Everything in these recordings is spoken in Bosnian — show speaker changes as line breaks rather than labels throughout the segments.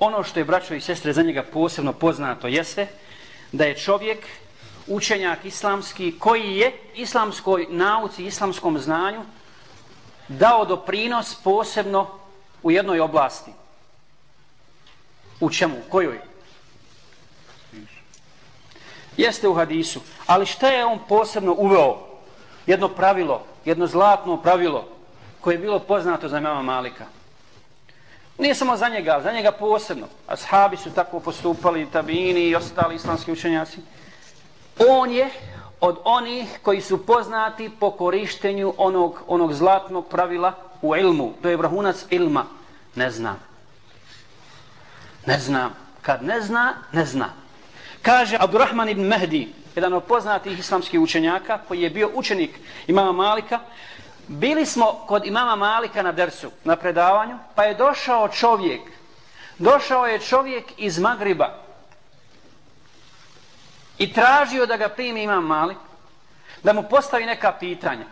ono što je braćo i sestre za njega posebno poznato jeste da je čovjek učenjak islamski koji je islamskoj nauci, islamskom znanju dao doprinos posebno u jednoj oblasti. U čemu? U kojoj? Jeste u hadisu. Ali šta je on posebno uveo? Jedno pravilo, jedno zlatno pravilo koje je bilo poznato za mama Malika. Nije samo za njega, za njega posebno. Ashabi su tako postupali, tabini i ostali islamski učenjaci. On je od onih koji su poznati po korištenju onog, onog zlatnog pravila u ilmu. To je vrahunac ilma. Ne zna. Ne zna. Kad ne zna, ne zna. Kaže Abdurrahman ibn Mehdi, jedan od poznatih islamskih učenjaka, koji je bio učenik imama Malika, bili smo kod imama Malika na dersu, na predavanju, pa je došao čovjek, došao je čovjek iz Magriba i tražio da ga primi imam Malik, da mu postavi neka pitanja.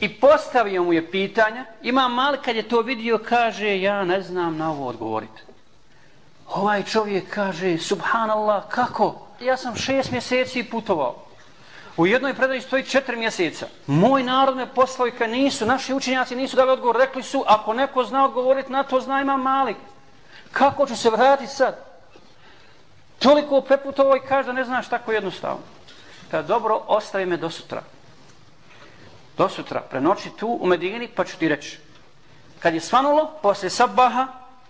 I postavio mu je pitanja, imam Malik kad je to vidio, kaže, ja ne znam na ovo odgovoriti. Ovaj čovjek kaže, subhanallah, kako? Ja sam šest mjeseci putovao. U jednoj predaji stoji četiri mjeseca. Moj narod me poslao i kad nisu, naši učenjaci nisu dali odgovor. Rekli su, ako neko zna odgovoriti na to, zna ima malik. Kako ću se vratiti sad? Toliko preputovao i kaže da ne znaš tako jednostavno. Kada dobro, ostavi me do sutra. Do sutra, prenoći tu u Medini, pa ću ti reći. Kad je svanulo, posle sabaha,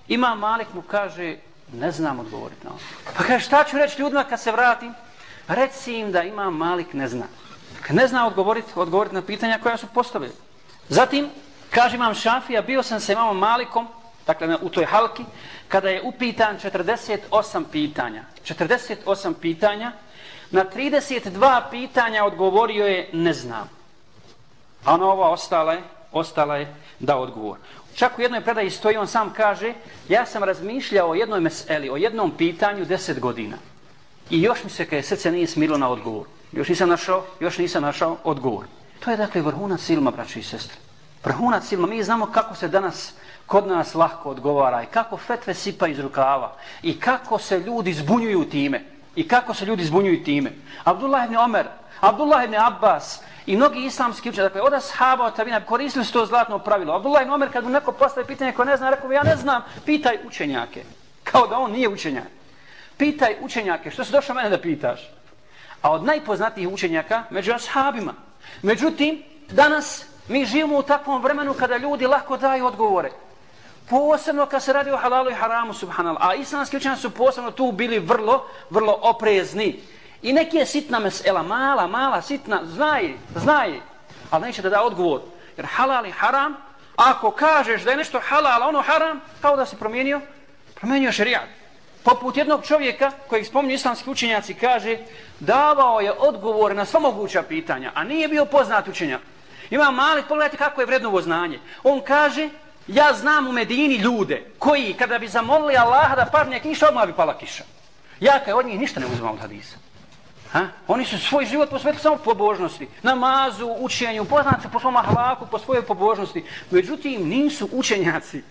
ima malik mu kaže, ne znam odgovoriti na ovo. Pa kaže, šta ću reći ljudima kad se vratim? Reci im da ima Malik ne zna. Kad ne zna odgovoriti, odgovorit na pitanja koja su postavili. Zatim, kaže imam Šafija, bio sam sa imamom Malikom, dakle u toj halki, kada je upitan 48 pitanja. 48 pitanja, na 32 pitanja odgovorio je ne znam. A ona ova ostala je, ostala je da odgovor. Čak u jednoj predaji stoji, on sam kaže, ja sam razmišljao o jednoj meseli, o jednom pitanju deset godina. I još mi se kaj srce nije smirilo na odgovor. Još nisam našao, još nisam našao odgovor. To je dakle vrhunac silma, braći i sestre. Vrhunac silma. Mi znamo kako se danas kod nas lahko odgovara i kako fetve sipa iz rukava i kako se ljudi zbunjuju time. I kako se ljudi zbunjuju time. Abdullah ibn Omer, Abdullah ibn Abbas i mnogi islamski učenjaci, dakle, od ashaba, od tabina, koristili su to zlatno pravilo. Abdullah ibn Omer, kad mu neko postavi pitanje ko ne zna, rekao ja ne znam, pitaj učenjake. Kao da on nije učenjak pitaj učenjake, što se došao mene da pitaš? A od najpoznatijih učenjaka, među ashabima. Međutim, danas mi živimo u takvom vremenu kada ljudi lako daju odgovore. Posebno kad se radi o halalu i haramu, subhanallah. A islamski učenjaci su posebno tu bili vrlo, vrlo oprezni. I neki je sitna mesela, mala, mala, sitna, znaj, znaj. Ali neće da da odgovor. Jer halal i haram, ako kažeš da je nešto halal, a ono haram, kao da se promijenio, promijenio šerijat poput jednog čovjeka kojeg spomnju islamski učenjaci kaže davao je odgovore na sva moguća pitanja, a nije bio poznat učenjak. Ima mali, pogledajte kako je vrednovo znanje. On kaže, ja znam u Medini ljude koji kada bi zamolili Allaha da padne kiša, odmah bi pala kiša. Ja kaj od njih ništa ne uzimam od hadisa. Ha? Oni su svoj život posvetili samo pobožnosti. Namazu, učenju, poznat po svom ahlaku, po svojoj pobožnosti. Međutim, nisu učenjaci.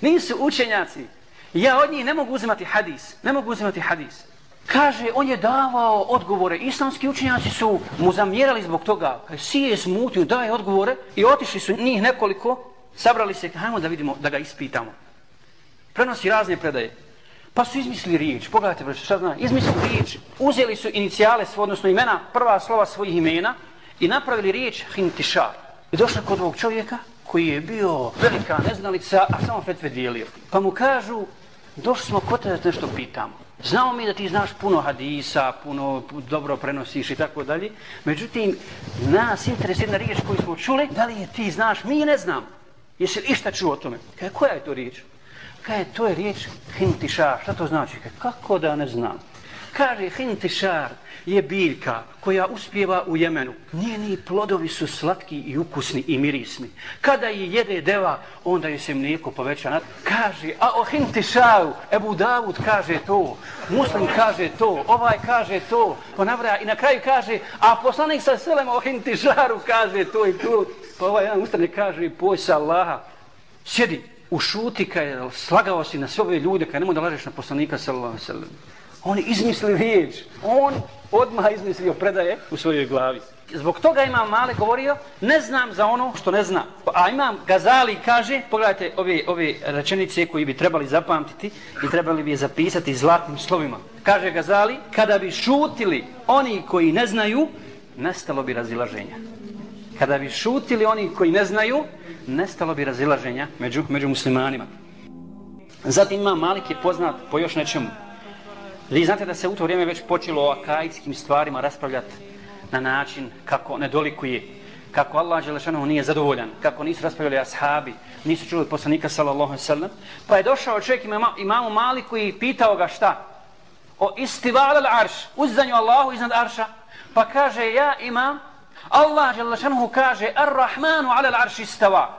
Nisu učenjaci. Ja od njih ne mogu uzimati hadis. Ne mogu uzimati hadis. Kaže, on je davao odgovore. Islamski učenjaci su mu zamjerali zbog toga. Kaže, si je smutio, daje odgovore. I otišli su njih nekoliko. Sabrali se, hajmo da vidimo, da ga ispitamo. Prenosi razne predaje. Pa su izmislili riječ. Pogledajte, broj, šta zna? Izmislili riječ. Uzeli su inicijale, odnosno imena, prva slova svojih imena i napravili riječ hintišar. I došli kod ovog čovjeka koji je bio velika neznalica, a samo fetve dijelio. Pa mu kažu, došli smo kod te da nešto pitamo. Znamo mi da ti znaš puno hadisa, puno dobro prenosiš i tako dalje. Međutim, nas interes jedna riječ koju smo čuli, da li je ti znaš, mi ne znam. Jesi li išta čuo o tome? Kaj, koja je to riječ? Kaj, to je riječ hintiša. Šta to znači? Kaj, kako da ne znam? Kaže, hintišar je biljka koja uspjeva u Jemenu. Njeni plodovi su slatki i ukusni i mirisni. Kada je jede deva, onda je se mlijeko poveća. Kaže, a o hintišaru, Ebu Davud kaže to, Muslim kaže to, ovaj kaže to, pa ponavraja i na kraju kaže, a poslanik sa selem o hintišaru kaže to i to. Pa ovaj jedan ustane kaže, poj sa Allaha, sjedi, u kaj slagao si na sve ove ljude, kaj nemoj da lažeš na poslanika sallallahu sallam. On je izmislio riječ. On odmah izmislio predaje u svojoj glavi. Zbog toga imam male govorio, ne znam za ono što ne znam. A imam Gazali kaže, pogledajte ove, ove rečenice koji bi trebali zapamtiti i trebali bi je zapisati zlatnim slovima. Kaže Gazali, kada bi šutili oni koji ne znaju, nestalo bi razilaženja. Kada bi šutili oni koji ne znaju, nestalo bi razilaženja među, među muslimanima. Zatim imam Malik je poznat po još nečemu. Vi znate da se u to vrijeme već počelo o akajskim stvarima raspravljati na način kako nedolikuje, kako Allah Želešanohu nije zadovoljan, kako nisu raspravljali ashabi, nisu čuli poslanika sallallahu sallam. Pa je došao čovjek ima, imamu Maliku i pitao ga šta? O istival al arš, uzzanju Allahu iznad arša. Pa kaže ja imam, Allah Želešanohu kaže ar-Rahmanu ala al arš istava.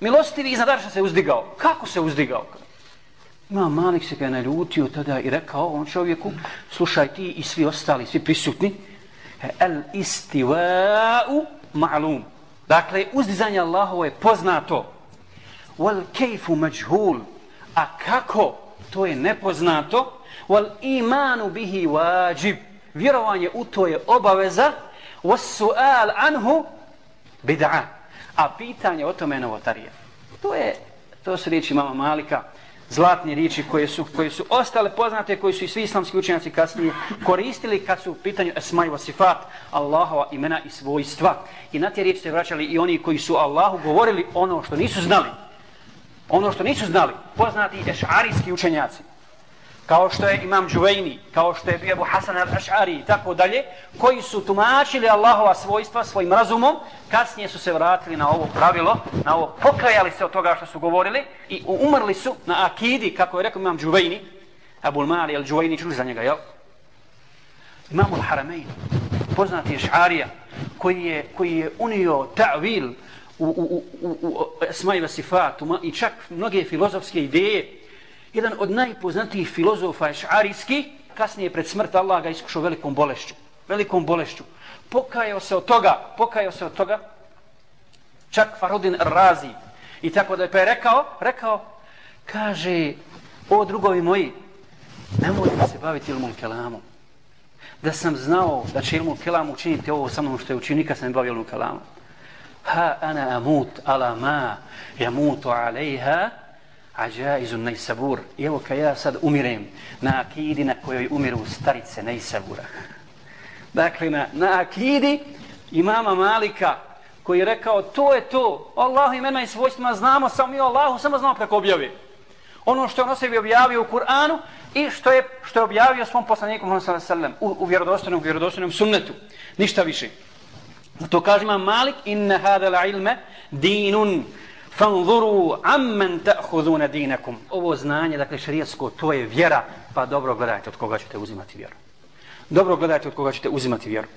Milostivi iznad arša se uzdigao. Kako se uzdigao? Imam Malik se ga naljutio tada i rekao on čovjeku, slušaj ti i svi ostali, svi prisutni, e, el istiva'u ma'lum. Dakle, uzdizanje Allahovo je poznato. Wal kejfu međhul. A kako? To je nepoznato. Wal imanu bihi wajib. Vjerovanje u to je obaveza. Was su'al anhu bid'a. A pitanje o tome je novotarija. To je, to su riječi mama Malika zlatne riječi koje su, koje su ostale poznate, koje su i svi islamski učenjaci kasnije koristili kad su u pitanju esmaj vasifat, Allahova imena i svojstva. I na te riječi se vraćali i oni koji su Allahu govorili ono što nisu znali. Ono što nisu znali, poznati ešarijski učenjaci kao što je Imam Džuvejni, kao što je bio Abu Hasan al-Ash'ari i tako dalje, koji su tumačili Allahova svojstva svojim razumom, kasnije su se vratili na ovo pravilo, na ovo, pokajali se od toga što su govorili i umrli su na akidi, kako je rekao Imam Džuvejni, Abu Mali al-Džuvejni, čuli za njega, jel? Imam al-Haramein, poznati je Šarija, koji je, koji je unio ta'vil u, u, u, u, u Esmaiva Sifatu i čak mnoge filozofske ideje, jedan od najpoznatijih filozofa je kasnije pred smrt Allah ga iskušao velikom bolešću. Velikom bolešću. Pokajao se od toga, pokajao se od toga, čak Farudin Razi. I tako da je pa je rekao, rekao, kaže, o drugovi moji, nemojte se baviti ilmom kelamom. Da sam znao da će ilmom kelamu učiniti ovo sa mnom što je učinio, nikad sam ne bavio ilmom kelamom. Ha ana amut ala ma jamutu alejha, Ađaizun nejsabur. I evo kad ja sad umirem na akidi na kojoj umiru starice nejsabura. Dakle, na, na akidi imama Malika koji je rekao to je to. Allah imena i svojstvima znamo samo mi Allahu samo znamo kako objavi. Ono što je on sebi objavio u Kur'anu i što je, što je objavio svom poslaniku Muhammed sallam u, u vjerodostojnom, vjerodostojnom sunnetu. Ništa više. To kaže imam Malik inna hada la ilme dinun fanzuru amman ta'khuduna dinakum. Ovo znanje, dakle šerijatsko, to je vjera, pa dobro gledajte od koga ćete uzimati vjeru. Dobro gledajte od koga ćete uzimati vjeru.